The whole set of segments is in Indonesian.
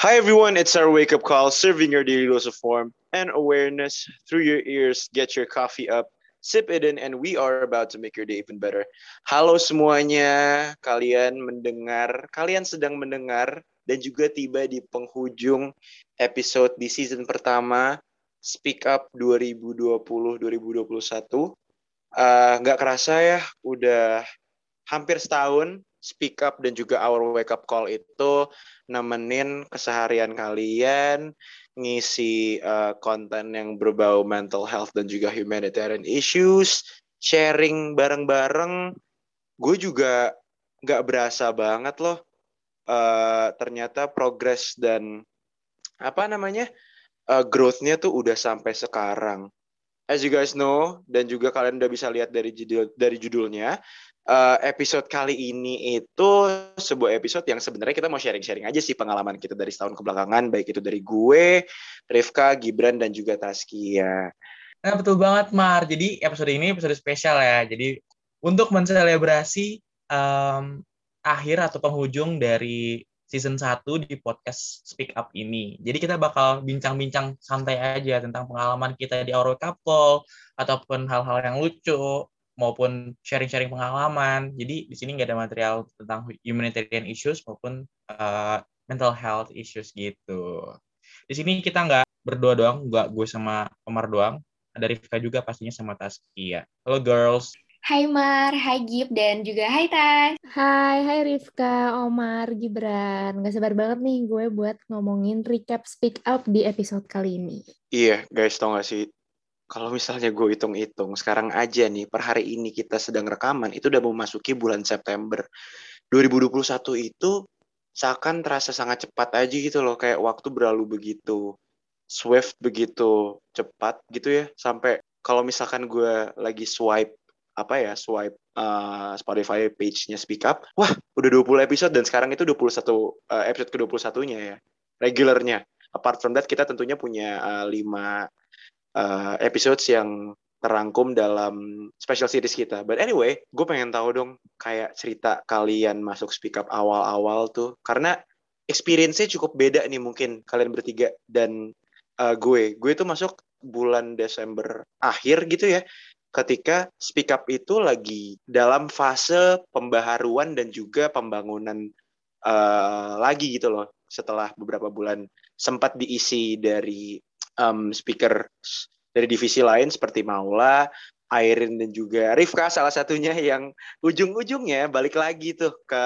Hi everyone, it's our wake up call, serving your daily dose of warmth and awareness through your ears. Get your coffee up, sip it in, and we are about to make your day even better. Halo semuanya, kalian mendengar, kalian sedang mendengar dan juga tiba di penghujung episode di season pertama Speak Up 2020-2021. Uh, nggak kerasa ya, udah hampir setahun Speak Up dan juga Our Wake Up Call itu nemenin keseharian kalian, ngisi uh, konten yang berbau mental health dan juga humanitarian issues, sharing bareng-bareng. Gue juga nggak berasa banget loh. Uh, ternyata progress dan apa namanya uh, growth-nya tuh udah sampai sekarang. As you guys know dan juga kalian udah bisa lihat dari judul dari judulnya, uh, episode kali ini itu sebuah episode yang sebenarnya kita mau sharing-sharing aja sih pengalaman kita dari setahun kebelakangan, baik itu dari gue, Rifka, Gibran, dan juga Taskia. Nah, betul banget, Mar. Jadi episode ini episode spesial ya. Jadi untuk menselebrasi um, akhir atau penghujung dari season 1 di podcast Speak Up ini. Jadi kita bakal bincang-bincang santai aja tentang pengalaman kita di Auro Couple, ataupun hal-hal yang lucu, maupun sharing-sharing pengalaman. Jadi di sini nggak ada material tentang humanitarian issues maupun uh, mental health issues gitu. Di sini kita nggak berdua doang, nggak gue sama Omar doang. Ada Rifka juga pastinya sama Taskia. Halo girls. Hai Mar, hai Gib, dan juga hai Tas. Hai, hai Rifka, Omar, Gibran. Gak sabar banget nih gue buat ngomongin recap Speak Up di episode kali ini. Iya, guys, tau gak sih? Kalau misalnya gue hitung-hitung sekarang aja nih per hari ini kita sedang rekaman itu udah memasuki bulan September. 2021 itu seakan terasa sangat cepat aja gitu loh kayak waktu berlalu begitu swift begitu cepat gitu ya sampai kalau misalkan gue lagi swipe apa ya swipe uh, Spotify page-nya Speak Up wah udah 20 episode dan sekarang itu 21 uh, episode ke-21-nya ya regularnya. Apart from that kita tentunya punya uh, 5 uh, episodes yang terangkum dalam special series kita. But anyway, gue pengen tahu dong kayak cerita kalian masuk speak up awal-awal tuh. Karena experience-nya cukup beda nih mungkin kalian bertiga dan uh, gue. Gue tuh masuk bulan Desember akhir gitu ya. Ketika speak up itu lagi dalam fase pembaharuan dan juga pembangunan uh, lagi gitu loh. Setelah beberapa bulan sempat diisi dari um, speaker dari divisi lain seperti Maula, Airin dan juga Rifka salah satunya yang ujung-ujungnya balik lagi tuh ke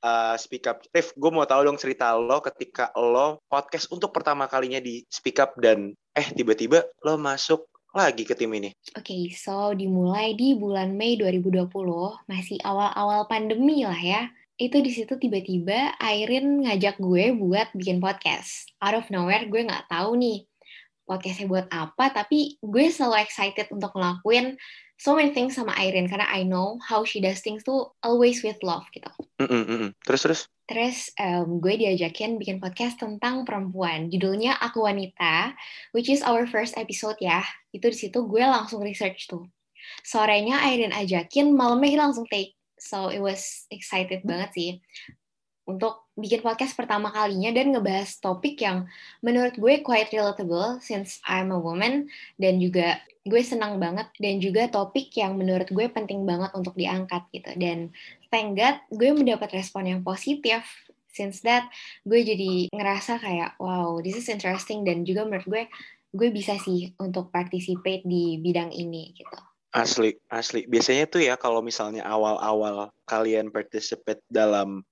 uh, Speak Up. Rif, gue mau tahu dong cerita lo ketika lo podcast untuk pertama kalinya di Speak Up dan eh tiba-tiba lo masuk lagi ke tim ini. Oke, okay, so dimulai di bulan Mei 2020, masih awal-awal pandemi lah ya. Itu di situ tiba-tiba Airin ngajak gue buat bikin podcast. Out of nowhere gue nggak tahu nih podcastnya buat apa, tapi gue selalu excited untuk ngelakuin so many things sama Irene karena I know how she does things tuh always with love gitu. Mm -mm, Terus terus? Terus um, gue diajakin bikin podcast tentang perempuan. Judulnya Aku Wanita, which is our first episode ya. Itu di situ gue langsung research tuh. Sorenya Irene ajakin, malamnya langsung take. So it was excited banget sih untuk bikin podcast pertama kalinya dan ngebahas topik yang menurut gue quite relatable since I'm a woman dan juga gue senang banget dan juga topik yang menurut gue penting banget untuk diangkat gitu dan thank God gue mendapat respon yang positif since that gue jadi ngerasa kayak wow this is interesting dan juga menurut gue gue bisa sih untuk participate di bidang ini gitu. Asli, asli. Biasanya tuh ya kalau misalnya awal-awal kalian participate dalam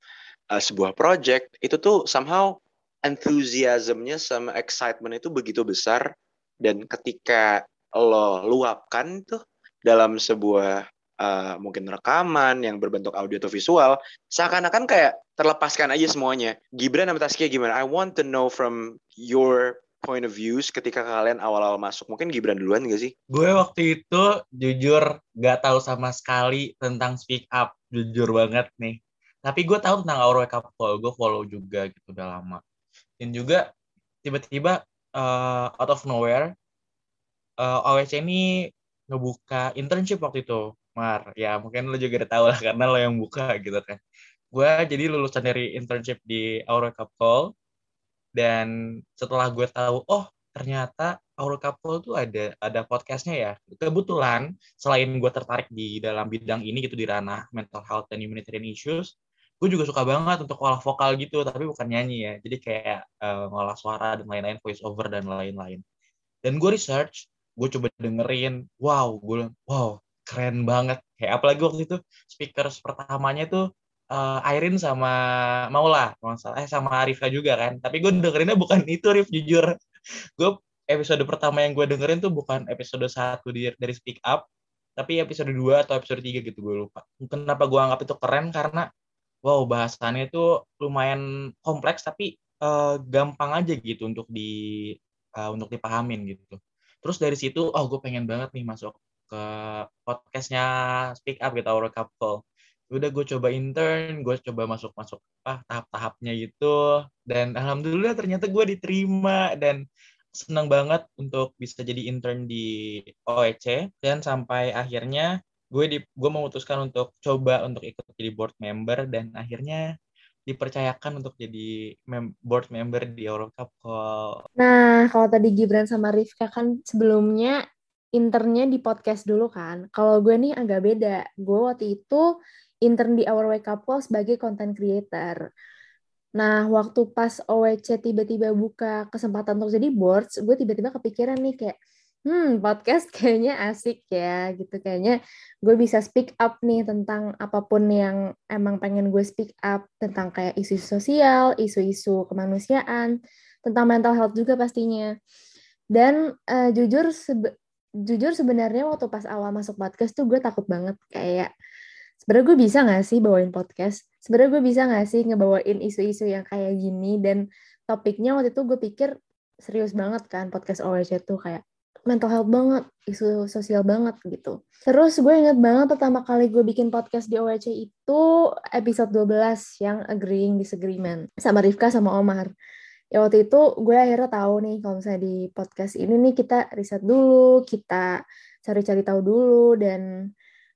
uh, sebuah project itu tuh somehow enthusiasmnya sama excitement itu begitu besar. Dan ketika lo luapkan tuh dalam sebuah uh, mungkin rekaman yang berbentuk audio atau visual seakan-akan kayak terlepaskan aja semuanya. Gibran sama Taskia gimana? I want to know from your point of views ketika kalian awal-awal masuk. Mungkin Gibran duluan gak sih? Gue waktu itu jujur gak tahu sama sekali tentang speak up. Jujur banget nih tapi gue tahu tentang Aura Wake gue follow juga gitu udah lama. Dan juga tiba-tiba uh, out of nowhere uh, eh, OWC ini ngebuka internship waktu itu Mar. Ya mungkin lo juga udah tahu lah karena lo yang buka gitu kan. Gue jadi lulusan dari internship di Aura Cup dan setelah gue tahu oh ternyata Our Couple tuh ada ada podcastnya ya. Kebetulan selain gue tertarik di dalam bidang ini gitu di ranah mental health dan humanitarian issues gue juga suka banget untuk olah vokal gitu tapi bukan nyanyi ya jadi kayak uh, ngolah suara dan lain-lain voice over dan lain-lain dan gue research gue coba dengerin wow gue wow keren banget kayak apalagi waktu itu speaker pertamanya tuh uh, Airin sama Maula, eh sama Arifka juga kan. Tapi gue dengerinnya bukan itu, Rif, jujur. gue episode pertama yang gue dengerin tuh bukan episode satu dari Speak Up, tapi episode 2 atau episode 3 gitu, gue lupa. Kenapa gue anggap itu keren, karena wow, bahasannya itu lumayan kompleks, tapi uh, gampang aja gitu untuk di uh, untuk dipahamin gitu. Terus dari situ, oh gue pengen banget nih masuk ke podcastnya Speak Up gitu, Our Couple udah gue coba intern gue coba masuk masuk ah tahap-tahapnya gitu. Dan alhamdulillah ternyata gue diterima dan senang banget untuk bisa jadi intern di OEC dan sampai akhirnya gue di gue memutuskan untuk coba untuk ikut jadi board member dan akhirnya dipercayakan untuk jadi mem board member di Eurocup Call. Nah, kalau tadi Gibran sama Rifka kan sebelumnya internnya di podcast dulu kan. Kalau gue nih agak beda. Gue waktu itu intern di Our Wake Up Call sebagai content creator. Nah, waktu pas OWC tiba-tiba buka kesempatan untuk jadi boards, gue tiba-tiba kepikiran nih kayak, hmm, podcast kayaknya asik ya, gitu. Kayaknya gue bisa speak up nih tentang apa pun yang emang pengen gue speak up, tentang kayak isu sosial, isu-isu kemanusiaan, tentang mental health juga pastinya. Dan uh, jujur, sebe jujur sebenarnya waktu pas awal masuk podcast tuh gue takut banget kayak sebenarnya gue bisa gak sih bawain podcast? Sebenarnya gue bisa gak sih ngebawain isu-isu yang kayak gini? Dan topiknya waktu itu gue pikir serius banget kan podcast OWC tuh kayak mental health banget, isu sosial banget gitu. Terus gue inget banget pertama kali gue bikin podcast di OWC itu episode 12 yang Agreeing Disagreement sama Rifka sama Omar. Ya waktu itu gue akhirnya tahu nih kalau misalnya di podcast ini nih kita riset dulu, kita cari-cari tahu dulu dan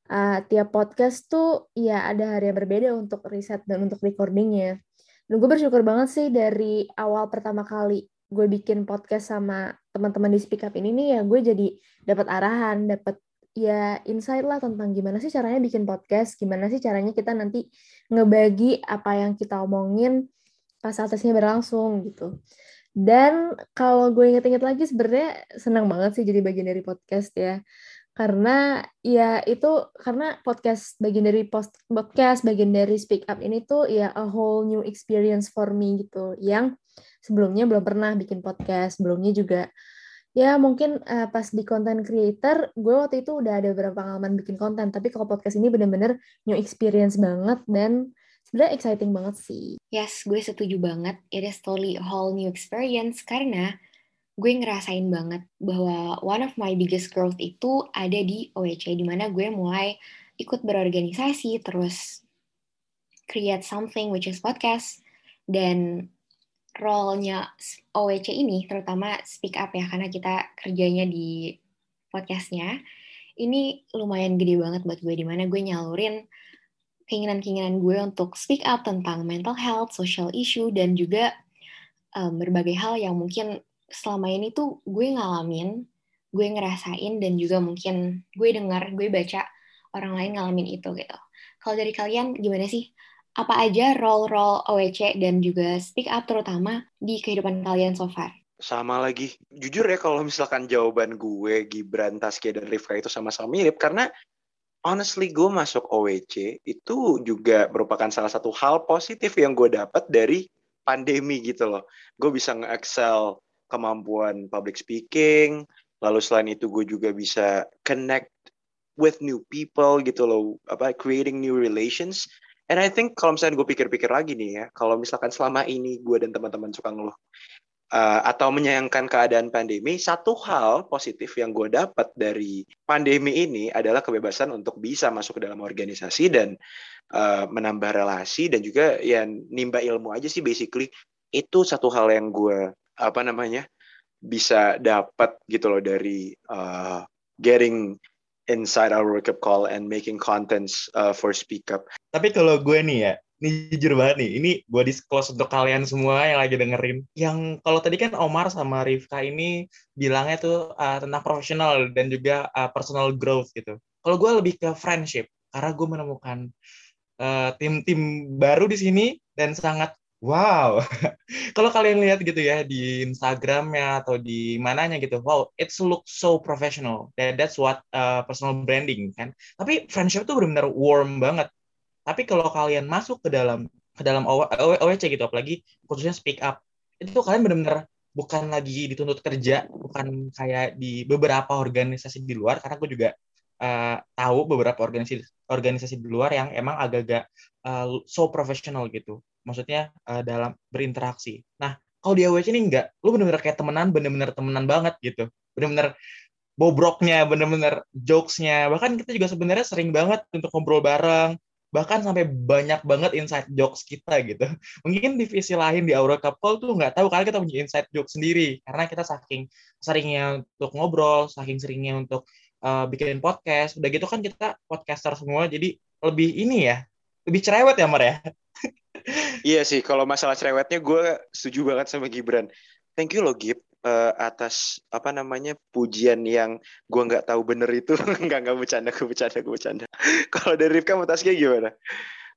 uh, tiap podcast tuh ya ada hari yang berbeda untuk riset dan untuk recordingnya. Dan gue bersyukur banget sih dari awal pertama kali gue bikin podcast sama teman-teman di Speak Up ini nih ya gue jadi dapat arahan, dapat ya insight lah tentang gimana sih caranya bikin podcast, gimana sih caranya kita nanti ngebagi apa yang kita omongin pas atasnya berlangsung gitu. Dan kalau gue inget-inget lagi sebenarnya senang banget sih jadi bagian dari podcast ya karena ya itu karena podcast bagian dari post podcast bagian dari speak up ini tuh ya a whole new experience for me gitu yang sebelumnya belum pernah bikin podcast sebelumnya juga ya mungkin uh, pas di content creator gue waktu itu udah ada beberapa pengalaman bikin konten tapi kalau podcast ini bener-bener new experience banget dan sebenarnya exciting banget sih. Yes gue setuju banget. It is totally a whole new experience karena gue ngerasain banget bahwa one of my biggest growth itu ada di OEC, di mana gue mulai ikut berorganisasi, terus create something which is podcast, dan role-nya OEC ini, terutama speak up ya, karena kita kerjanya di podcastnya, ini lumayan gede banget buat gue, di mana gue nyalurin keinginan-keinginan gue untuk speak up tentang mental health, social issue, dan juga um, berbagai hal yang mungkin selama ini tuh gue ngalamin, gue ngerasain dan juga mungkin gue dengar, gue baca orang lain ngalamin itu gitu. Kalau dari kalian gimana sih? Apa aja role-role OEC dan juga speak up terutama di kehidupan kalian so far? Sama lagi. Jujur ya kalau misalkan jawaban gue, Gibran, Taskia, dan Rifka itu sama-sama mirip. Karena honestly gue masuk OEC itu juga merupakan salah satu hal positif yang gue dapat dari pandemi gitu loh. Gue bisa nge-excel kemampuan public speaking, lalu selain itu gue juga bisa connect with new people gitu loh, apa creating new relations. And I think kalau misalnya gue pikir-pikir lagi nih ya, kalau misalkan selama ini gue dan teman-teman suka ngeluh uh, atau menyayangkan keadaan pandemi, satu hal positif yang gue dapat dari pandemi ini adalah kebebasan untuk bisa masuk ke dalam organisasi dan uh, menambah relasi dan juga ya nimba ilmu aja sih basically. Itu satu hal yang gue apa namanya bisa dapat gitu loh dari uh, getting inside our workup call and making contents uh, for speak up. Tapi kalau gue nih ya, Ini jujur banget nih, ini gue disclose untuk kalian semua yang lagi dengerin. Yang kalau tadi kan Omar sama Rifka ini bilangnya tuh uh, tentang profesional dan juga uh, personal growth gitu. Kalau gue lebih ke friendship, karena gue menemukan tim-tim uh, baru di sini dan sangat wow. Kalau kalian lihat gitu ya di Instagramnya atau di mananya gitu, wow, it's look so professional. That that's what uh, personal branding kan. Tapi friendship tuh benar-benar warm banget. Tapi kalau kalian masuk ke dalam ke dalam OWC gitu, apalagi khususnya speak up, itu kalian benar-benar bukan lagi dituntut kerja, bukan kayak di beberapa organisasi di luar, karena aku juga uh, tahu beberapa organisasi organisasi di luar yang emang agak-agak uh, so professional gitu maksudnya uh, dalam berinteraksi. Nah, kalau di AWC ini enggak, lu bener-bener kayak temenan, bener-bener temenan banget gitu. Bener-bener bobroknya, bener-bener jokesnya. Bahkan kita juga sebenarnya sering banget untuk ngobrol bareng, bahkan sampai banyak banget inside jokes kita gitu. Mungkin divisi lain di Aura Couple tuh nggak tahu karena kita punya inside jokes sendiri karena kita saking seringnya untuk ngobrol, saking seringnya untuk uh, bikin podcast. Udah gitu kan kita podcaster semua, jadi lebih ini ya, lebih cerewet ya Mar ya. iya sih, kalau masalah cerewetnya gue setuju banget sama Gibran. Thank you loh Gib uh, atas apa namanya pujian yang gue nggak tahu bener itu nggak nggak bercanda gue bercanda gue bercanda. kalau dari Rifka Mutaski gimana?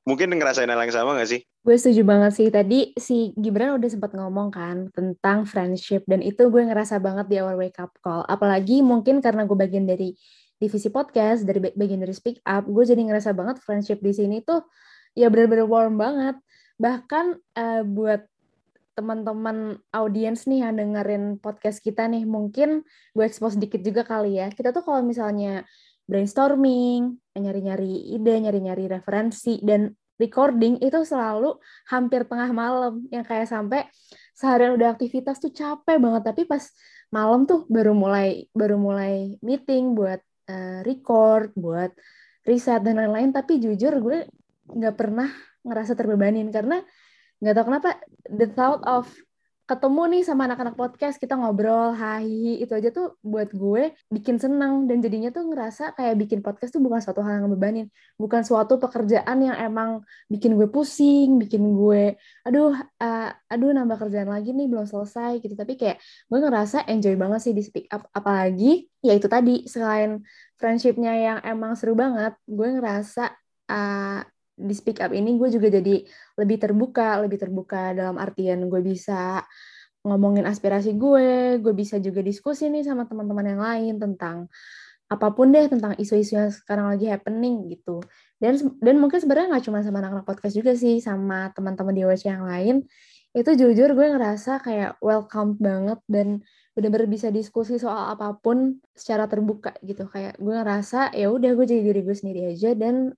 Mungkin ngerasain hal yang sama gak sih? Gue setuju banget sih. Tadi si Gibran udah sempat ngomong kan tentang friendship. Dan itu gue ngerasa banget di awal wake up call. Apalagi mungkin karena gue bagian dari divisi podcast, dari bagian dari speak up, gue jadi ngerasa banget friendship di sini tuh ya bener-bener warm banget. Bahkan uh, buat teman-teman audiens nih yang dengerin podcast kita nih mungkin gue expose sedikit juga kali ya. Kita tuh kalau misalnya brainstorming nyari-nyari ide nyari-nyari referensi dan recording itu selalu hampir tengah malam. Yang kayak sampai seharian udah aktivitas tuh capek banget. Tapi pas malam tuh baru mulai baru mulai meeting buat uh, record buat riset dan lain-lain. Tapi jujur gue nggak pernah ngerasa terbebanin. Karena nggak tahu kenapa the thought of ketemu nih sama anak-anak podcast kita ngobrol hahi itu aja tuh buat gue bikin senang dan jadinya tuh ngerasa kayak bikin podcast tuh bukan suatu hal yang ngebebanin. Bukan suatu pekerjaan yang emang bikin gue pusing bikin gue aduh uh, aduh nambah kerjaan lagi nih belum selesai gitu. Tapi kayak gue ngerasa enjoy banget sih di speak up. Apalagi ya itu tadi selain friendshipnya yang emang seru banget gue ngerasa uh, di speak up ini gue juga jadi lebih terbuka, lebih terbuka dalam artian gue bisa ngomongin aspirasi gue, gue bisa juga diskusi nih sama teman-teman yang lain tentang apa pun deh tentang isu-isu yang sekarang lagi happening gitu. Dan dan mungkin sebenarnya nggak cuma sama anak-anak podcast juga sih, sama teman-teman di WC yang lain. Itu jujur gue ngerasa kayak welcome banget dan bener-bener bisa diskusi soal apa pun secara terbuka gitu. Kayak gue ngerasa ya udah gue jadi diri gue sendiri aja dan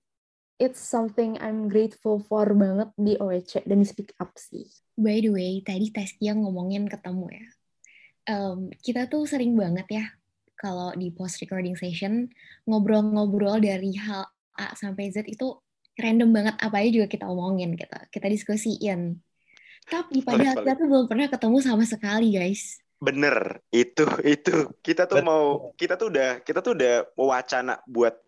it's something I'm grateful for banget di OEC dan di Speak Up sih. By the way, tadi Taskia ngomongin ketemu ya. Um, kita tuh sering banget ya kalau di post recording session ngobrol-ngobrol dari hal A sampai Z itu random banget apa aja juga kita omongin gitu. Kita diskusiin. Tapi padahal kita tuh belum pernah ketemu sama sekali, guys. Bener, itu itu kita tuh Betul. mau kita tuh udah kita tuh udah wacana buat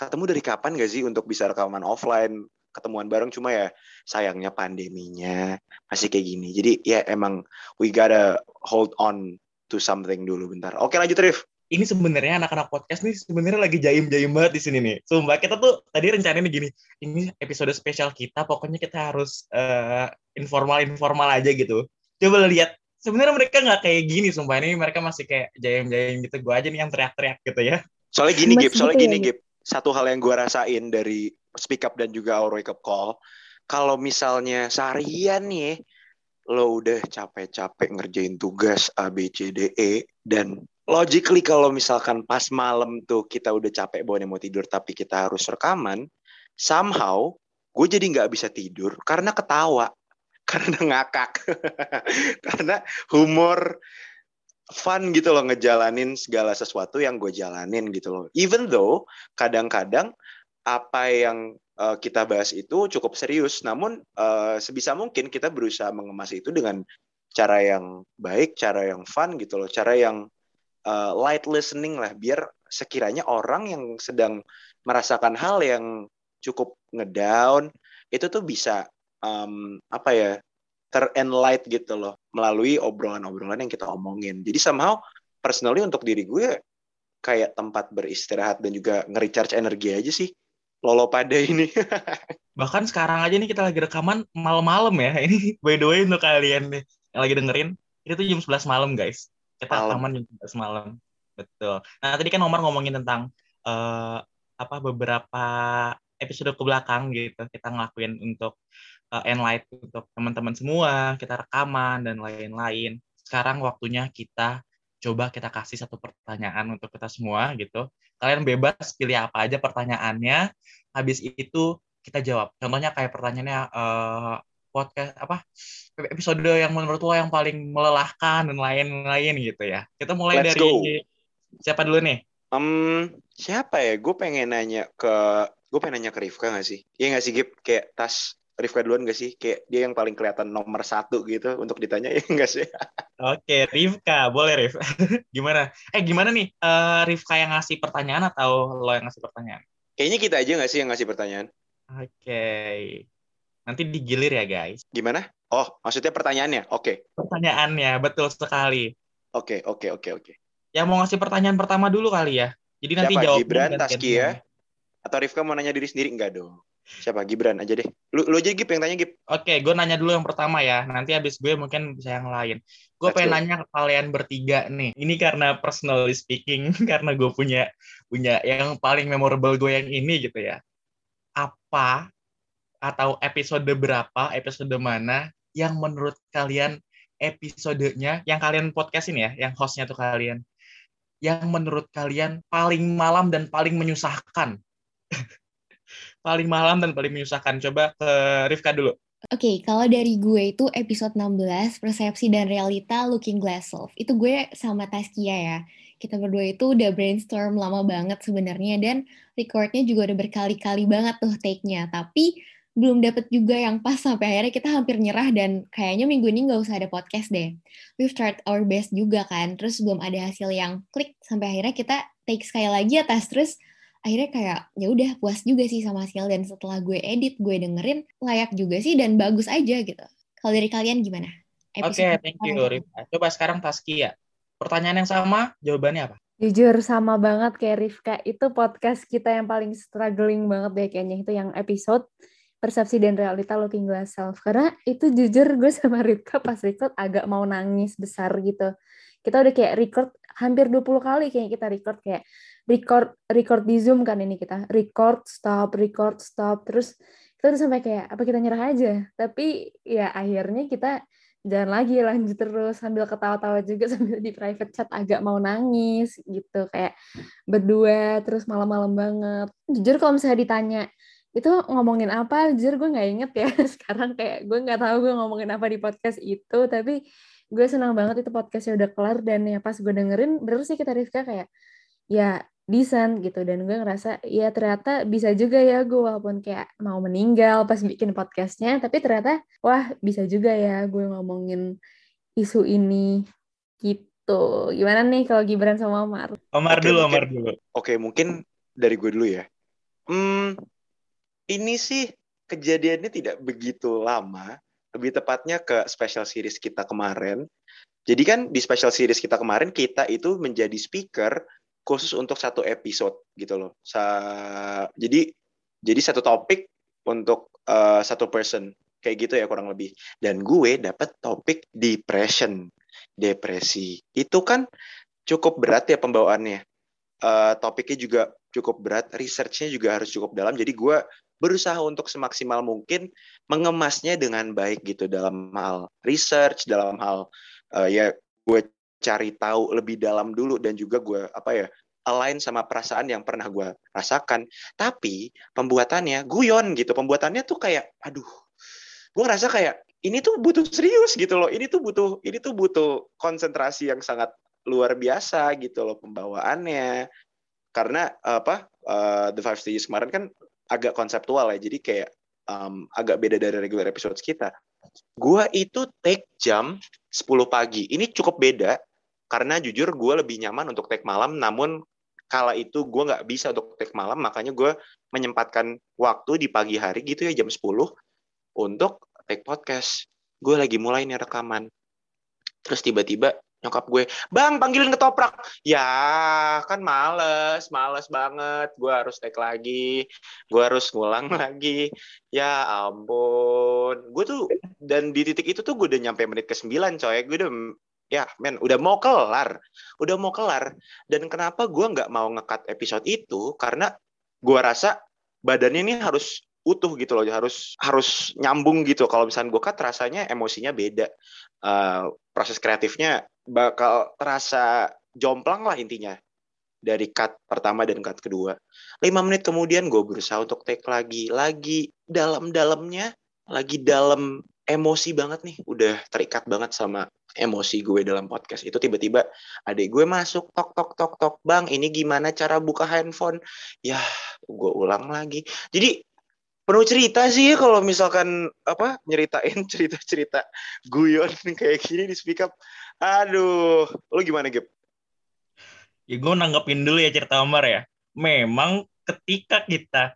ketemu dari kapan gak sih untuk bisa rekaman offline ketemuan bareng cuma ya sayangnya pandeminya masih kayak gini jadi ya emang we gotta hold on to something dulu bentar oke lanjut Rif ini sebenarnya anak-anak podcast nih sebenarnya lagi jaim-jaim banget di sini nih. Sumpah kita tuh tadi rencananya gini, ini episode spesial kita, pokoknya kita harus uh, informal-informal aja gitu. Coba lihat, sebenarnya mereka nggak kayak gini, sumpah ini mereka masih kayak jaim-jaim gitu. Gue aja nih yang teriak-teriak gitu ya. Soalnya gini, Gip, soalnya gini, Gip satu hal yang gue rasain dari speak up dan juga our wake up call kalau misalnya seharian nih lo udah capek-capek ngerjain tugas A B C D E dan logically kalau misalkan pas malam tuh kita udah capek bawa mau tidur tapi kita harus rekaman somehow gue jadi nggak bisa tidur karena ketawa karena ngakak karena humor fun gitu loh ngejalanin segala sesuatu yang gue jalanin gitu loh. Even though kadang-kadang apa yang uh, kita bahas itu cukup serius, namun uh, sebisa mungkin kita berusaha mengemas itu dengan cara yang baik, cara yang fun gitu loh, cara yang uh, light listening lah, biar sekiranya orang yang sedang merasakan hal yang cukup ngedown itu tuh bisa um, apa ya terenlight gitu loh melalui obrolan-obrolan yang kita omongin. Jadi somehow personally untuk diri gue kayak tempat beristirahat dan juga nge-recharge energi aja sih. Lolo pada ini. Bahkan sekarang aja nih kita lagi rekaman malam-malam ya. Ini by the way untuk kalian nih yang lagi dengerin, itu tuh jam 11 malam guys. Kita Malam. rekaman jam 11 malam. Betul. Nah, tadi kan Omar ngomongin tentang eh, apa beberapa episode ke belakang gitu kita ngelakuin untuk uh, enlight untuk teman-teman semua, kita rekaman dan lain-lain. Sekarang waktunya kita coba kita kasih satu pertanyaan untuk kita semua gitu. Kalian bebas pilih apa aja pertanyaannya. Habis itu kita jawab. Contohnya kayak pertanyaannya eh, podcast apa episode yang menurut lo yang paling melelahkan dan lain-lain gitu ya. Kita mulai Let's dari go. siapa dulu nih? Em, siapa ya? Gue pengen nanya ke gue pengen nanya ke Rifka gak sih? Iya gak sih Gip? Kayak tas Rifka duluan gak sih? Kayak dia yang paling kelihatan nomor satu gitu untuk ditanya ya gak sih? Oke, Rifka, boleh Rif. gimana? Eh, gimana nih? Eh, Rifka yang ngasih pertanyaan atau lo yang ngasih pertanyaan? Kayaknya kita aja gak sih yang ngasih pertanyaan? Oke. Nanti digilir ya, guys. Gimana? Oh, maksudnya pertanyaannya? Oke, Pertanyaannya, betul sekali. oke, oke, oke, oke. Yang mau ngasih pertanyaan pertama dulu kali ya. Jadi nanti Siapa? jawab Gibran, Taski ya? Atau Rifka mau nanya diri sendiri? Enggak dong. Siapa? Gibran aja deh. Lu, lu aja Gip yang tanya Gip. Oke, gue nanya dulu yang pertama ya. Nanti habis gue mungkin bisa yang lain. Gue pengen nanya ke kalian bertiga nih. Ini karena personally speaking, karena gue punya punya yang paling memorable gue yang ini gitu ya. Apa atau episode berapa, episode mana yang menurut kalian episodenya, yang kalian podcastin ya, yang hostnya tuh kalian, yang menurut kalian paling malam dan paling menyusahkan? paling malam dan paling menyusahkan. Coba ke Rifka dulu. Oke, kalau dari gue itu episode 16, Persepsi dan Realita Looking Glass Self. Itu gue sama Taskia ya. Kita berdua itu udah brainstorm lama banget sebenarnya dan recordnya juga udah berkali-kali banget tuh take-nya. Tapi belum dapet juga yang pas sampai akhirnya kita hampir nyerah dan kayaknya minggu ini nggak usah ada podcast deh. We've tried our best juga kan, terus belum ada hasil yang klik sampai akhirnya kita take sekali lagi atas terus akhirnya kayak ya udah puas juga sih sama hasil dan setelah gue edit gue dengerin layak juga sih dan bagus aja gitu. Kalau dari kalian gimana? Oke, Episode thank you. Rifka. Coba sekarang Taskia. Pertanyaan yang sama, jawabannya apa? Jujur sama banget kayak Rifka, itu podcast kita yang paling struggling banget deh kayaknya itu yang episode persepsi dan realita looking glass self. Karena itu jujur gue sama Rifka pas record agak mau nangis besar gitu. Kita udah kayak record hampir 20 kali kayaknya kita record kayak record record di Zoom kan ini kita. Record, stop, record, stop. Terus kita udah sampai kayak apa kita nyerah aja. Tapi ya akhirnya kita jalan lagi lanjut terus sambil ketawa-tawa juga sambil di private chat agak mau nangis gitu kayak berdua terus malam-malam banget jujur kalau misalnya ditanya itu ngomongin apa jujur gue nggak inget ya sekarang kayak gue nggak tahu gue ngomongin apa di podcast itu tapi gue senang banget itu podcastnya udah kelar dan ya pas gue dengerin bener sih kita Rifka kayak ya decent gitu dan gue ngerasa ya ternyata bisa juga ya gue walaupun kayak mau meninggal pas bikin podcastnya tapi ternyata wah bisa juga ya gue ngomongin isu ini gitu gimana nih kalau Gibran sama Omar Omar Oke, dulu, mungkin- Omar dulu. Oke, mungkin dari gue dulu ya. Hmm, ini sih kejadiannya tidak begitu lama. Lebih tepatnya ke special series kita kemarin. Jadi kan di special series kita kemarin kita itu menjadi speaker khusus untuk satu episode gitu loh. Sa jadi jadi satu topik untuk eh, satu person kayak gitu ya kurang lebih. Dan gue dapat topik depression, depresi. Itu kan cukup berat ya pembawaannya. Eh, topiknya juga cukup berat, researchnya juga harus cukup dalam. Jadi gue berusaha untuk semaksimal mungkin mengemasnya dengan baik gitu dalam hal research, dalam hal eh, ya gue cari tahu lebih dalam dulu dan juga gue apa ya align sama perasaan yang pernah gue rasakan. Tapi pembuatannya guyon gitu, pembuatannya tuh kayak, aduh, gue ngerasa kayak ini tuh butuh serius gitu loh. Ini tuh butuh, ini tuh butuh konsentrasi yang sangat luar biasa gitu loh pembawaannya. Karena apa eh, The Five Stages kemarin kan agak konseptual ya, jadi kayak um, agak beda dari regular episodes kita. Gua itu take jam 10 pagi. Ini cukup beda karena jujur gue lebih nyaman untuk take malam, namun kala itu gue nggak bisa untuk take malam, makanya gue menyempatkan waktu di pagi hari gitu ya jam 10 untuk take podcast. Gue lagi mulai nih rekaman. Terus tiba-tiba nyokap gue, bang panggilin ketoprak. Ya kan males, males banget. Gue harus take lagi, gue harus ngulang lagi. Ya ampun. Gue tuh, dan di titik itu tuh gue udah nyampe menit ke 9 coy. Gue udah, ya men, udah mau kelar. Udah mau kelar. Dan kenapa gue nggak mau ngekat episode itu? Karena gue rasa badannya ini harus utuh gitu loh harus harus nyambung gitu kalau misalnya gue cut rasanya emosinya beda uh, proses kreatifnya bakal terasa jomplang lah intinya dari cut pertama dan cut kedua lima menit kemudian gue berusaha untuk take lagi lagi dalam-dalamnya lagi dalam emosi banget nih udah terikat banget sama emosi gue dalam podcast itu tiba-tiba adik gue masuk tok tok tok tok bang ini gimana cara buka handphone ya gue ulang lagi jadi penuh cerita sih ya kalau misalkan apa nyeritain cerita-cerita guyon kayak gini di speak up. Aduh, lu gimana Gip? Ya gue nanggepin dulu ya cerita Omar ya. Memang ketika kita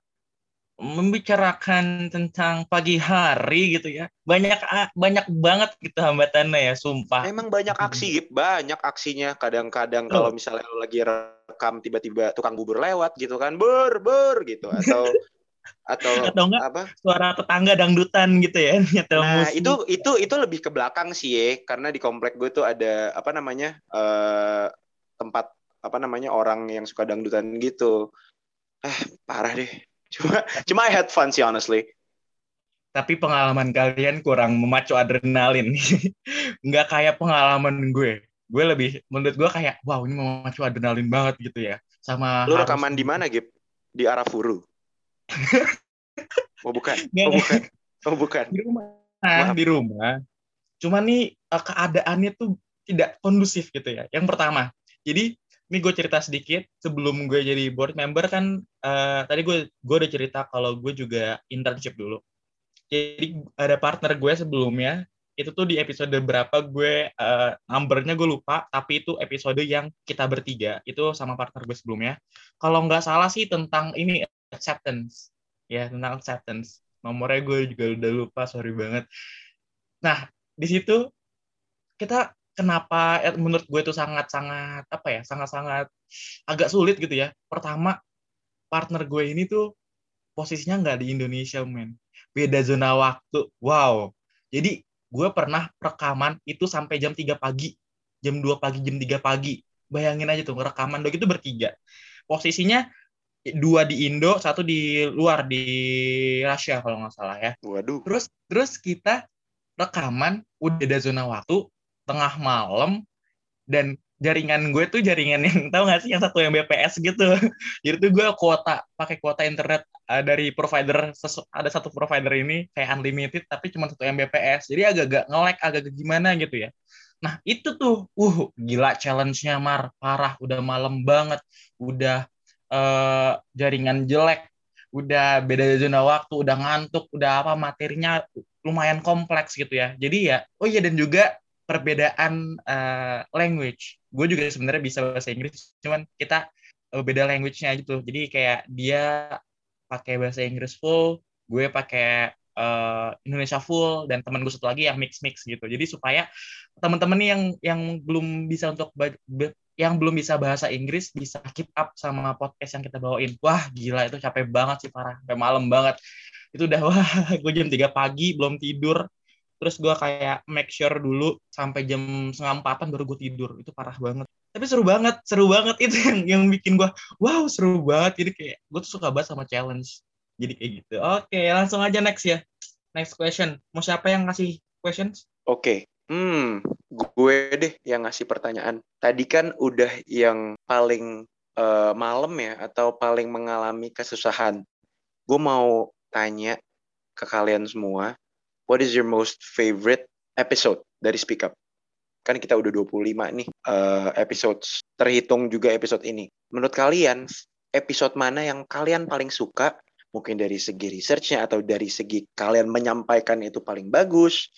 membicarakan tentang pagi hari gitu ya. Banyak banyak banget gitu hambatannya ya sumpah. Emang banyak aksi banyak aksinya. Kadang-kadang kalau misalnya lu lagi rekam tiba-tiba tukang bubur lewat gitu kan ber ber gitu. Atau atau, atau enggak apa? suara tetangga dangdutan gitu ya nah musik. itu itu itu lebih ke belakang sih ya karena di komplek gue tuh ada apa namanya uh, tempat apa namanya orang yang suka dangdutan gitu. Eh parah deh cuma cuma I had fun sih honestly tapi pengalaman kalian kurang memacu adrenalin nggak kayak pengalaman gue gue lebih menurut gue kayak wow ini memacu adrenalin banget gitu ya sama lu rekaman di mana Gip di Arafuru oh bukan. Oh bukan. Oh bukan. Di rumah. Maaf. Di rumah. Cuma nih eh, keadaannya tuh tidak kondusif gitu ya. Yang pertama. Jadi ini gue cerita sedikit sebelum gue jadi board member kan uh, tadi gue gue udah cerita kalau gue juga internship dulu. Jadi ada partner gue sebelumnya itu tuh di episode berapa gue uh, numbernya gue lupa tapi itu episode yang kita bertiga itu sama partner gue sebelumnya. Kalau nggak salah sih tentang ini acceptance. Ya tentang acceptance. Nomornya gue juga udah lupa sorry banget. Nah di situ kita kenapa ya, menurut gue itu sangat sangat apa ya sangat sangat agak sulit gitu ya. Pertama partner gue ini tuh posisinya nggak di Indonesia men. Beda zona waktu. Wow. Jadi gue pernah rekaman itu sampai jam 3 pagi. Jam 2 pagi jam 3 pagi. Bayangin aja tuh rekaman dok itu bertiga. Posisinya dua di Indo, satu di luar di Rusia kalau nggak salah ya. Waduh. Terus terus kita rekaman udah ada zona waktu tengah malam dan jaringan gue tuh jaringan yang tahu nggak sih yang satu yang BPS gitu. Jadi tuh gue kuota pakai kuota internet uh, dari provider ada satu provider ini kayak unlimited tapi cuma satu yang BPS. Jadi agak-agak nge-lag agak gimana gitu ya. Nah itu tuh, uh gila challenge-nya Mar, parah, udah malam banget, udah uh, jaringan jelek, udah beda zona waktu, udah ngantuk, udah apa materinya lumayan kompleks gitu ya. Jadi ya, oh iya dan juga perbedaan uh, language. Gue juga sebenarnya bisa bahasa Inggris, cuman kita uh, beda language-nya gitu. Jadi kayak dia pakai bahasa Inggris full, gue pakai uh, Indonesia full dan teman gue satu lagi yang mix mix gitu. Jadi supaya teman-teman yang yang belum bisa untuk yang belum bisa bahasa Inggris bisa keep up sama podcast yang kita bawain. Wah, gila itu capek banget sih parah. Sampai malam banget. Itu udah wah, gue jam 3 pagi belum tidur. Terus gue kayak make sure dulu sampai jam setengah empatan baru gue tidur. Itu parah banget. Tapi seru banget, seru banget itu yang yang bikin gue wow, seru banget. Jadi kayak gue tuh suka banget sama challenge. Jadi kayak gitu. Oke, langsung aja next ya. Next question. Mau siapa yang ngasih questions? Oke, Hmm, gue deh yang ngasih pertanyaan. Tadi kan udah yang paling uh, malam ya atau paling mengalami kesusahan. Gue mau tanya ke kalian semua, what is your most favorite episode dari Speak Up? Kan kita udah 25 nih uh, episodes, terhitung juga episode ini. Menurut kalian, episode mana yang kalian paling suka? Mungkin dari segi researchnya atau dari segi kalian menyampaikan itu paling bagus,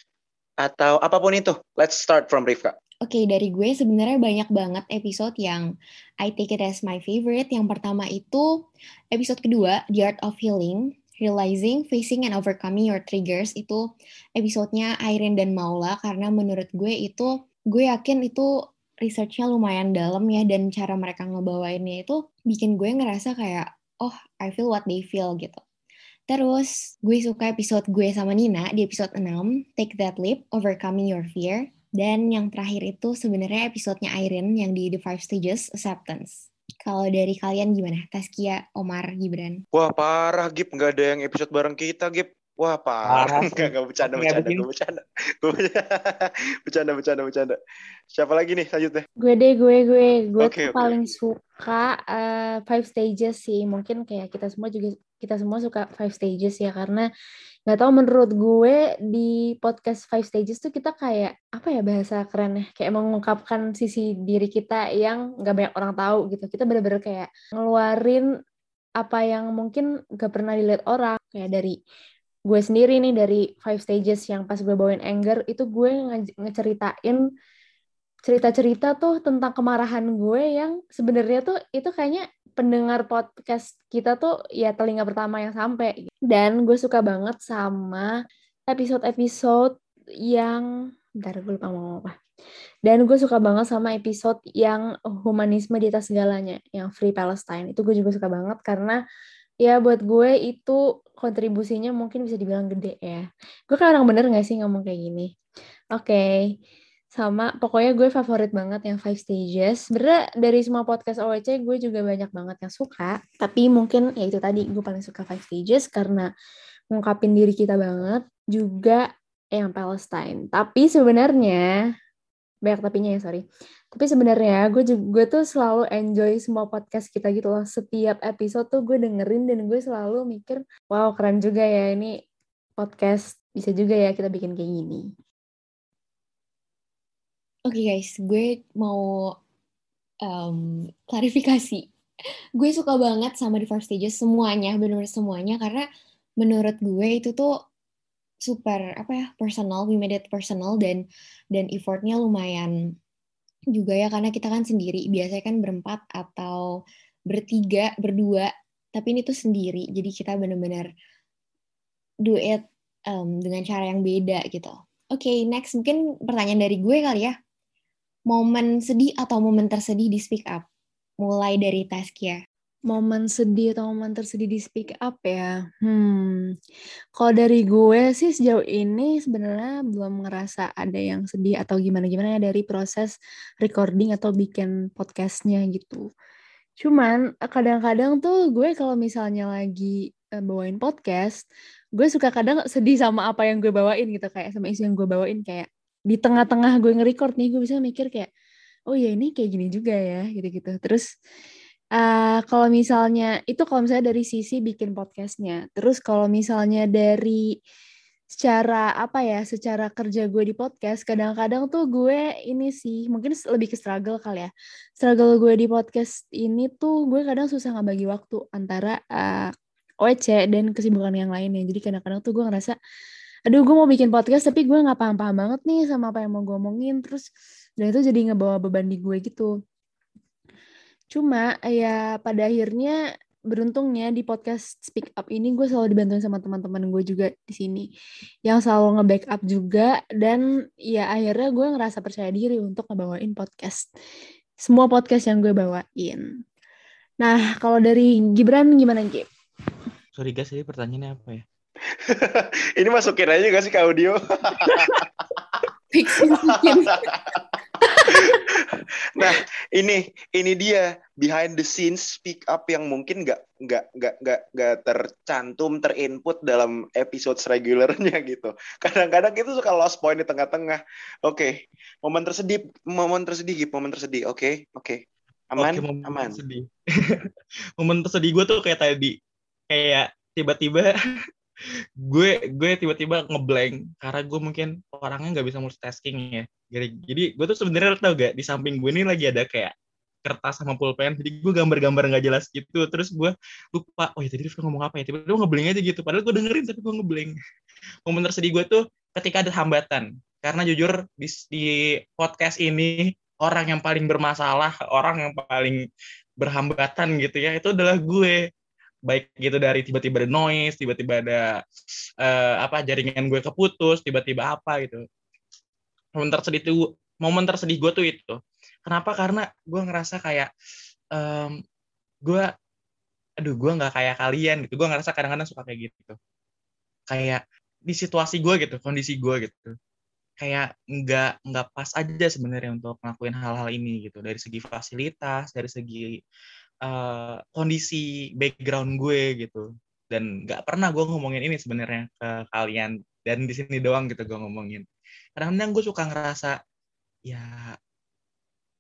atau apa pun itu. Let's start from Rifka. Oke, okay, dari gue sebenarnya banyak banget episode yang I take it as my favorite. Yang pertama itu episode kedua, The Art of Healing. Realizing, Facing, and Overcoming Your Triggers itu episodenya Irene dan Maula karena menurut gue itu, gue yakin itu researchnya lumayan dalam ya dan cara mereka ngebawainnya itu bikin gue ngerasa kayak, oh I feel what they feel gitu. Terus gue suka episode gue sama Nina di episode 6, Take That Leap, Overcoming Your Fear. Dan yang terakhir itu sebenarnya episodenya Irene yang di The Five Stages Acceptance. Kalau dari kalian gimana? Taskia, Omar, Gibran? Wah parah Gip, nggak ada yang episode bareng kita Gip. Wah parah, nggak nggak bercanda bercanda gue bercanda gue bercanda bercanda bercanda. Siapa lagi nih selanjutnya? Gue deh gue gue gue okay, tuh okay. paling suka uh, Five Stages sih. Mungkin kayak kita semua juga kita semua suka five stages ya karena nggak tahu menurut gue di podcast five stages tuh kita kayak apa ya bahasa keren ya kayak mengungkapkan sisi diri kita yang nggak banyak orang tahu gitu. Kita bener-bener kayak ngeluarin apa yang mungkin gak pernah dilihat orang. Kayak dari gue sendiri nih dari five stages yang pas gue bawain anger itu gue nge ngeceritain cerita-cerita tuh tentang kemarahan gue yang sebenarnya tuh itu kayaknya pendengar podcast kita tuh ya telinga pertama yang sampai. Dan gue suka banget sama episode-episode yang bentar gue lupa mau apa. Dan gue suka banget sama episode yang humanisme di atas segalanya yang Free Palestine. Itu gue juga suka banget karena ya buat gue itu kontribusinya mungkin bisa dibilang gede ya. Gue kan orang bener gak sih ngomong kayak gini? Oke. okay sama pokoknya gue favorit banget yang five stages. Sebenarnya dari semua podcast OWC gue juga banyak banget yang suka. Tapi mungkin ya itu tadi gue paling suka five stages karena ngungkapin diri kita banget juga yang Palestine. Tapi sebenarnya banyak tapinya ya sorry. Tapi sebenarnya gue juga gue tuh selalu enjoy semua podcast kita gitu loh. Setiap episode tuh gue dengerin dan gue selalu mikir wow keren juga ya ini podcast bisa juga ya kita bikin kayak gini Oke okay guys, gue mau um, klarifikasi. Gue suka banget sama The First Stages semuanya, benar-benar semuanya karena menurut gue itu tuh super apa ya personal, we made it personal dan dan effortnya lumayan juga ya karena kita kan sendiri biasanya kan berempat atau bertiga berdua tapi ini tuh sendiri jadi kita benar-benar do it um, dengan cara yang beda gitu. Oke, okay, next mungkin pertanyaan dari gue kali ya momen sedih atau momen tersedih di speak up? Mulai dari Taskia. Momen sedih atau momen tersedih di speak up ya? Hmm, kalau dari gue sih sejauh ini sebenarnya belum ngerasa ada yang sedih atau gimana-gimana ya dari proses recording atau bikin podcastnya gitu. Cuman kadang-kadang tuh gue kalau misalnya lagi eh, bawain podcast, gue suka kadang sedih sama apa yang gue bawain gitu kayak sama isu yang gue bawain kayak di tengah-tengah gue nge-record nih gue bisa mikir kayak oh ya ini kayak gini juga ya gitu-gitu. Terus uh, kalau misalnya itu kalau misalnya dari sisi bikin podcastnya. Terus kalau misalnya dari secara apa ya secara kerja gue di podcast kadang-kadang tuh gue ini sih mungkin lebih ke struggle kali ya. Struggle gue di podcast ini tuh gue kadang susah nggak bagi waktu antara uh, eh, OEC dan kesibukan yang lainnya. Jadi kadang-kadang tuh gue ngerasa aduh gue mau bikin podcast tapi gue nggak paham-paham banget nih sama apa yang mau gue omongin terus dan itu jadi ngebawa beban di gue gitu cuma ya pada akhirnya beruntungnya di podcast Speak Up ini gue selalu dibantuin sama teman-teman gue juga di sini yang selalu nge-backup juga dan ya akhirnya gue ngerasa percaya diri untuk ngebawain podcast semua podcast yang gue bawain. Nah kalau dari Gibran gimana Gib? Sorry guys, ini pertanyaannya apa ya? ini masukin aja gak sih ke audio? nah ini ini dia behind the scenes speak up yang mungkin nggak nggak nggak nggak nggak tercantum terinput dalam episode regulernya gitu kadang-kadang itu suka lost point di tengah-tengah oke okay. momen tersedih momen tersedih gitu momen tersedih oke okay. oke okay. aman okay, momen aman tersedih. momen tersedih gue tuh kayak tadi kayak tiba-tiba gue gue tiba-tiba ngeblank karena gue mungkin orangnya nggak bisa multitasking ya. Jadi jadi gue tuh sebenarnya tau gak di samping gue ini lagi ada kayak kertas sama pulpen jadi gue gambar-gambar nggak jelas gitu. Terus gue lupa oh ya tadi Rifka ngomong apa ya? Tiba-tiba ngeblank aja gitu padahal gue dengerin tapi gue ngeblank. Momen tersedih gue tuh ketika ada hambatan. Karena jujur di, di podcast ini orang yang paling bermasalah orang yang paling berhambatan gitu ya itu adalah gue baik gitu dari tiba-tiba ada noise tiba-tiba ada uh, apa jaringan gue keputus tiba-tiba apa gitu. Momen tersedih tuh momen tersedih gue tuh itu. Kenapa? Karena gue ngerasa kayak um, gue aduh gue nggak kayak kalian gitu. Gue ngerasa kadang-kadang suka kayak gitu. Kayak di situasi gue gitu kondisi gue gitu. Kayak nggak nggak pas aja sebenarnya untuk ngelakuin hal-hal ini gitu. Dari segi fasilitas dari segi uh, kondisi background gue gitu. Dan nggak pernah gue ngomongin ini sebenarnya ke kalian. Dan di sini doang gitu gue ngomongin. Kadang-kadang gue suka ngerasa ya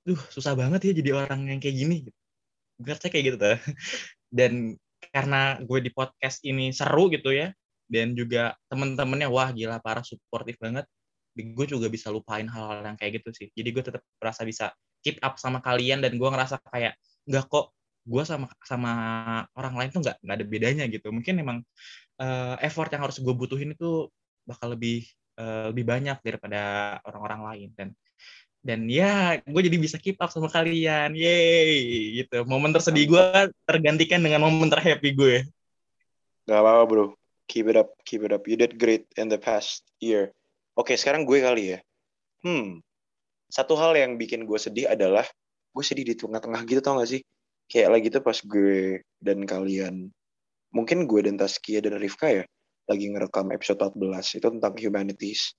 duh susah banget ya jadi orang yang kayak gini gitu. gue kayak gitu tuh. Dan karena gue di podcast ini seru gitu ya dan juga temen-temennya wah gila parah suportif banget gue juga bisa lupain hal-hal yang kayak gitu sih. Jadi gue tetap merasa bisa keep up sama kalian dan gue ngerasa kayak nggak kok gue sama sama orang lain tuh nggak nggak ada bedanya gitu. Mungkin emang uh, effort yang harus gue butuhin itu bakal lebih uh, lebih banyak daripada orang-orang lain. Dan dan ya gue jadi bisa keep up sama kalian. Yeay gitu. Momen tersedih gue tergantikan dengan momen terhappy gue Gak apa-apa bro. Keep it up keep it up. You did great in the past year. Oke sekarang gue kali ya. Hmm. Satu hal yang bikin gue sedih adalah gue sedih di tengah-tengah gitu tau gak sih kayak lagi tuh pas gue dan kalian mungkin gue dan Taskia dan Rifka ya lagi ngerekam episode 14 itu tentang humanities.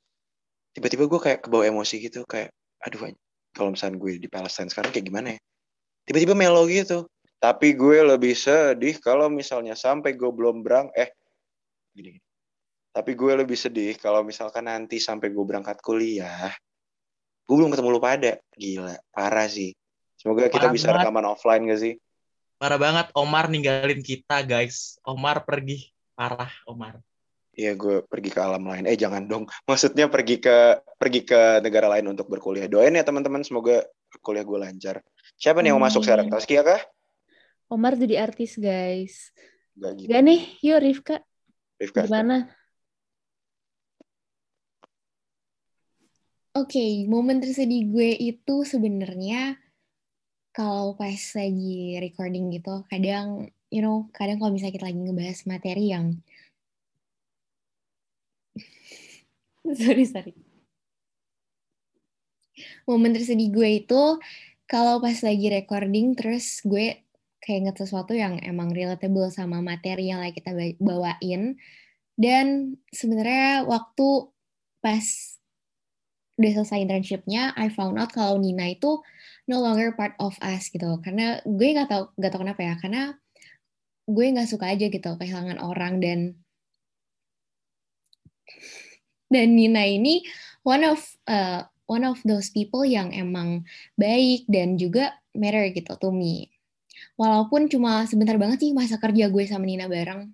Tiba-tiba gue kayak kebawa emosi gitu kayak aduh kalau misalnya gue di Palestine sekarang kayak gimana ya? Tiba-tiba melo gitu. Tapi gue lebih sedih kalau misalnya sampai gue belum berang eh gini, gini. Tapi gue lebih sedih kalau misalkan nanti sampai gue berangkat kuliah gue belum ketemu lu pada. Gila parah sih semoga kita bisa banget. rekaman offline gak sih parah banget Omar ninggalin kita guys Omar pergi parah Omar Iya, gue pergi ke alam lain. Eh, jangan dong. Maksudnya pergi ke pergi ke negara lain untuk berkuliah. Doain ya teman-teman, semoga kuliah gue lancar. Siapa nih yang mau masuk sekarang? Taskia kah? Omar jadi artis, guys. Gak, gitu. Gak nih, yuk Rifka. Rifka. Gimana? Oke, okay, momen tersedih gue itu sebenarnya kalau pas lagi recording gitu, kadang, you know, kadang kalau misalnya kita lagi ngebahas materi yang sorry sorry. Momen tersedih gue itu kalau pas lagi recording terus gue kayak inget sesuatu yang emang relatable sama materi yang lagi kita bawain. Dan sebenarnya waktu pas udah selesai internshipnya I found out kalau Nina itu no longer part of us gitu karena gue nggak tau nggak tau kenapa ya karena gue nggak suka aja gitu kehilangan orang dan dan Nina ini one of uh, one of those people yang emang baik dan juga matter gitu to me. Walaupun cuma sebentar banget sih masa kerja gue sama Nina bareng.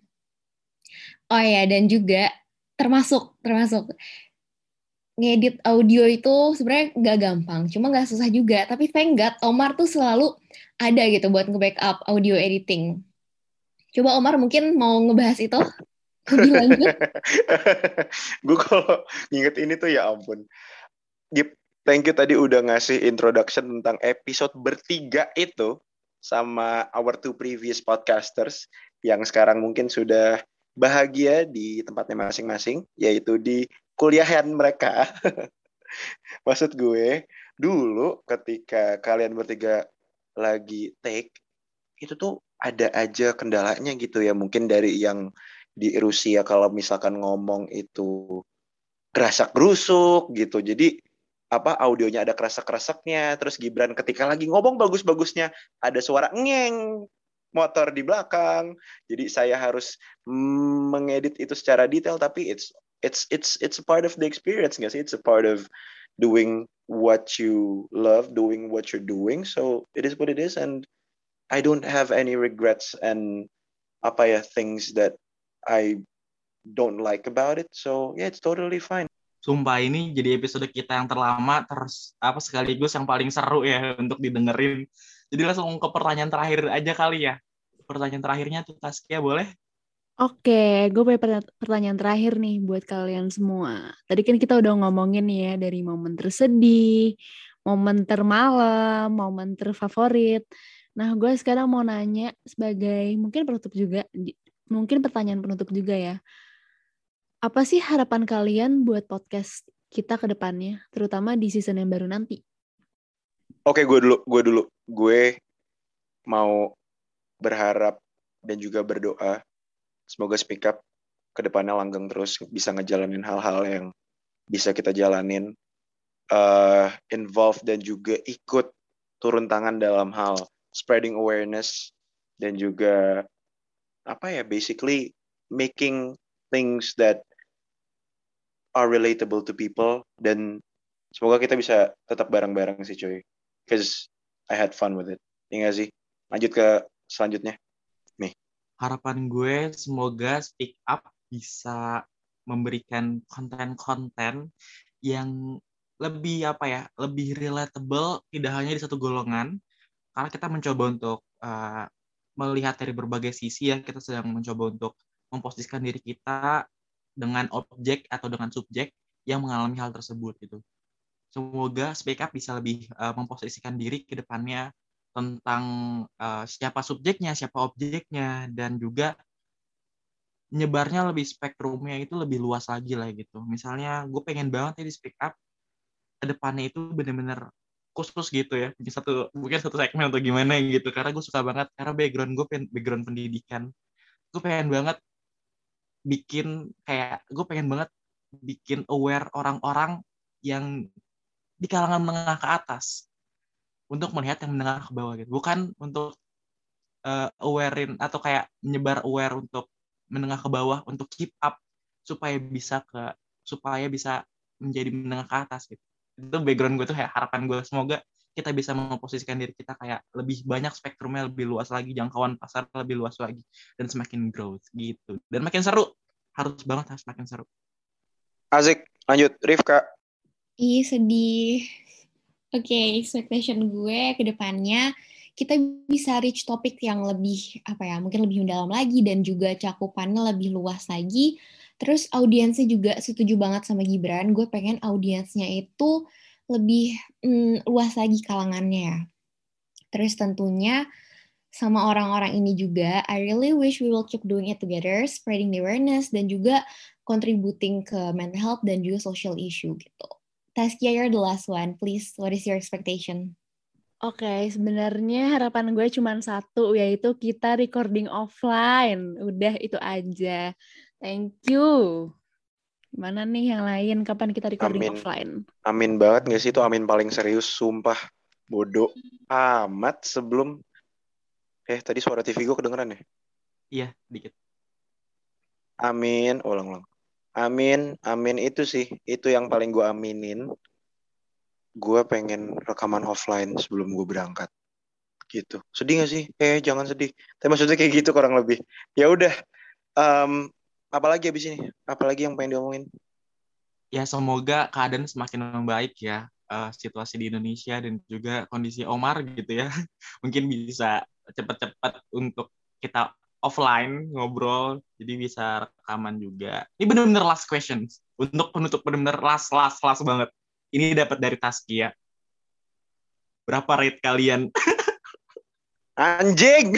Oh ya, dan juga termasuk termasuk ngedit audio itu sebenarnya nggak gampang, cuma nggak susah juga. Tapi thank God Omar tuh selalu ada gitu buat nge-backup audio editing. Coba Omar mungkin mau ngebahas itu? Lebih lanjut. gue kalau nginget ini tuh ya ampun. Gip, thank you tadi udah ngasih introduction tentang episode bertiga itu sama our two previous podcasters yang sekarang mungkin sudah bahagia di tempatnya masing-masing, yaitu di kuliahan mereka. Maksud gue, dulu ketika kalian bertiga lagi take, itu tuh ada aja kendalanya gitu ya. Mungkin dari yang di Rusia kalau misalkan ngomong itu kerasak gerusuk gitu. Jadi apa audionya ada kerasak-kerasaknya, terus Gibran ketika lagi ngomong bagus-bagusnya ada suara ngeng motor di belakang. Jadi saya harus mengedit itu secara detail tapi it's it's it's it's a part of the experience sih? It's a part of doing what you love, doing what you're doing. So it is what it is and I don't have any regrets and apa ya things that I don't like about it. So yeah, it's totally fine. Sumpah ini jadi episode kita yang terlama terus apa sekaligus yang paling seru ya untuk didengerin. Jadi langsung ke pertanyaan terakhir aja kali ya. Pertanyaan terakhirnya tuh Taskia boleh? Oke, gue punya pertanyaan terakhir nih buat kalian semua. Tadi kan kita udah ngomongin ya dari momen tersedih, momen termalam, momen terfavorit. Nah, gue sekarang mau nanya sebagai mungkin penutup juga, mungkin pertanyaan penutup juga ya. Apa sih harapan kalian buat podcast kita ke depannya, terutama di season yang baru nanti? Oke, gue dulu, gue dulu. Gue mau berharap dan juga berdoa semoga speak up ke depannya langgeng terus bisa ngejalanin hal-hal yang bisa kita jalanin uh, involve dan juga ikut turun tangan dalam hal spreading awareness dan juga apa ya basically making things that are relatable to people dan semoga kita bisa tetap bareng-bareng sih cuy. Cause I had fun with it. Ya sih? Lanjut ke selanjutnya harapan gue semoga speak up bisa memberikan konten-konten yang lebih apa ya lebih relatable tidak hanya di satu golongan karena kita mencoba untuk uh, melihat dari berbagai sisi ya kita sedang mencoba untuk memposisikan diri kita dengan objek atau dengan subjek yang mengalami hal tersebut gitu. Semoga Speak Up bisa lebih uh, memposisikan diri ke depannya tentang uh, siapa subjeknya, siapa objeknya, dan juga nyebarnya lebih spektrumnya itu lebih luas lagi lah gitu. Misalnya gue pengen banget ya di Speak Up ke depannya itu bener-bener khusus gitu ya punya satu mungkin satu segmen atau gimana gitu. Karena gue suka banget karena background gue background pendidikan. Gue pengen banget bikin kayak gue pengen banget bikin aware orang-orang yang di kalangan menengah ke atas untuk melihat yang menengah ke bawah gitu. Bukan untuk uh, awarein atau kayak menyebar aware untuk menengah ke bawah untuk keep up supaya bisa ke supaya bisa menjadi menengah ke atas gitu. Itu background gue tuh kayak harapan gue semoga kita bisa memposisikan diri kita kayak lebih banyak spektrumnya lebih luas lagi jangkauan pasar lebih luas lagi dan semakin growth gitu. Dan makin seru. Harus banget harus makin seru. Azik lanjut. Rifka. Ih sedih Oke, okay, expectation gue ke depannya kita bisa reach topik yang lebih apa ya, mungkin lebih mendalam lagi dan juga cakupannya lebih luas lagi Terus audiensnya juga setuju banget sama Gibran. Gue pengen audiensnya itu lebih mm, luas lagi kalangannya ya. Terus tentunya sama orang-orang ini juga, I really wish we will keep doing it together, spreading the awareness dan juga contributing ke mental health dan juga social issue gitu. Taskia, you're the last one. Please, what is your expectation? Oke, okay, sebenarnya harapan gue cuma satu, yaitu kita recording offline. Udah itu aja. Thank you. Gimana nih yang lain? Kapan kita recording amin. offline? Amin banget gak sih itu amin paling serius, sumpah. Bodoh amat sebelum... Eh, tadi suara TV gue kedengeran ya? Iya, dikit. Amin, ulang-ulang. Amin, amin itu sih. Itu yang paling gue aminin. Gue pengen rekaman offline sebelum gue berangkat. Gitu. Sedih gak sih? Eh, jangan sedih. Tapi maksudnya kayak gitu kurang lebih. Ya udah. Um, apalagi abis ini apalagi yang pengen diomongin ya semoga keadaan semakin membaik ya uh, situasi di Indonesia dan juga kondisi Omar gitu ya mungkin bisa cepat-cepat untuk kita offline ngobrol jadi bisa rekaman juga. Ini benar-benar last questions untuk penutup benar-benar last last last banget. Ini dapat dari Taskia. Berapa rate kalian? Anjing!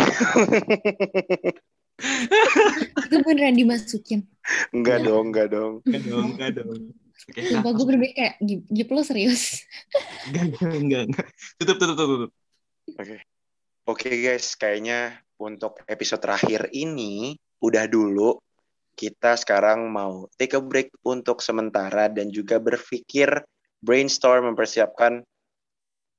Itu beneran dimasukin. Enggak ya. dong enggak dong. Enggak dong enggak dong. Oke, Sumpah gue bener kayak Gip lo serius? Enggak enggak enggak tutup tutup tutup oke. Okay. oke okay, guys kayaknya untuk episode terakhir ini udah dulu kita sekarang mau take a break untuk sementara dan juga berpikir brainstorm mempersiapkan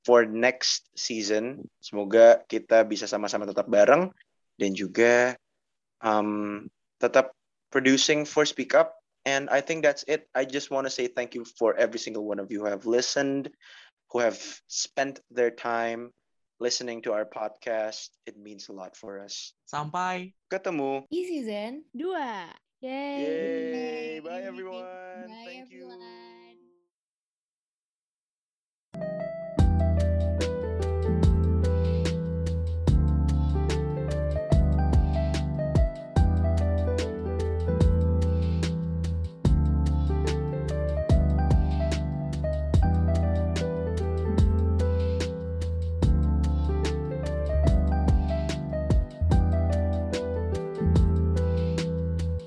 for next season. Semoga kita bisa sama-sama tetap bareng dan juga um, tetap producing for Speak Up. And I think that's it. I just want to say thank you for every single one of you who have listened, who have spent their time listening to our podcast. It means a lot for us. Sampai ketemu. Di season 2. Yay. Yay. Bye everyone. Bye, Thank everyone. you.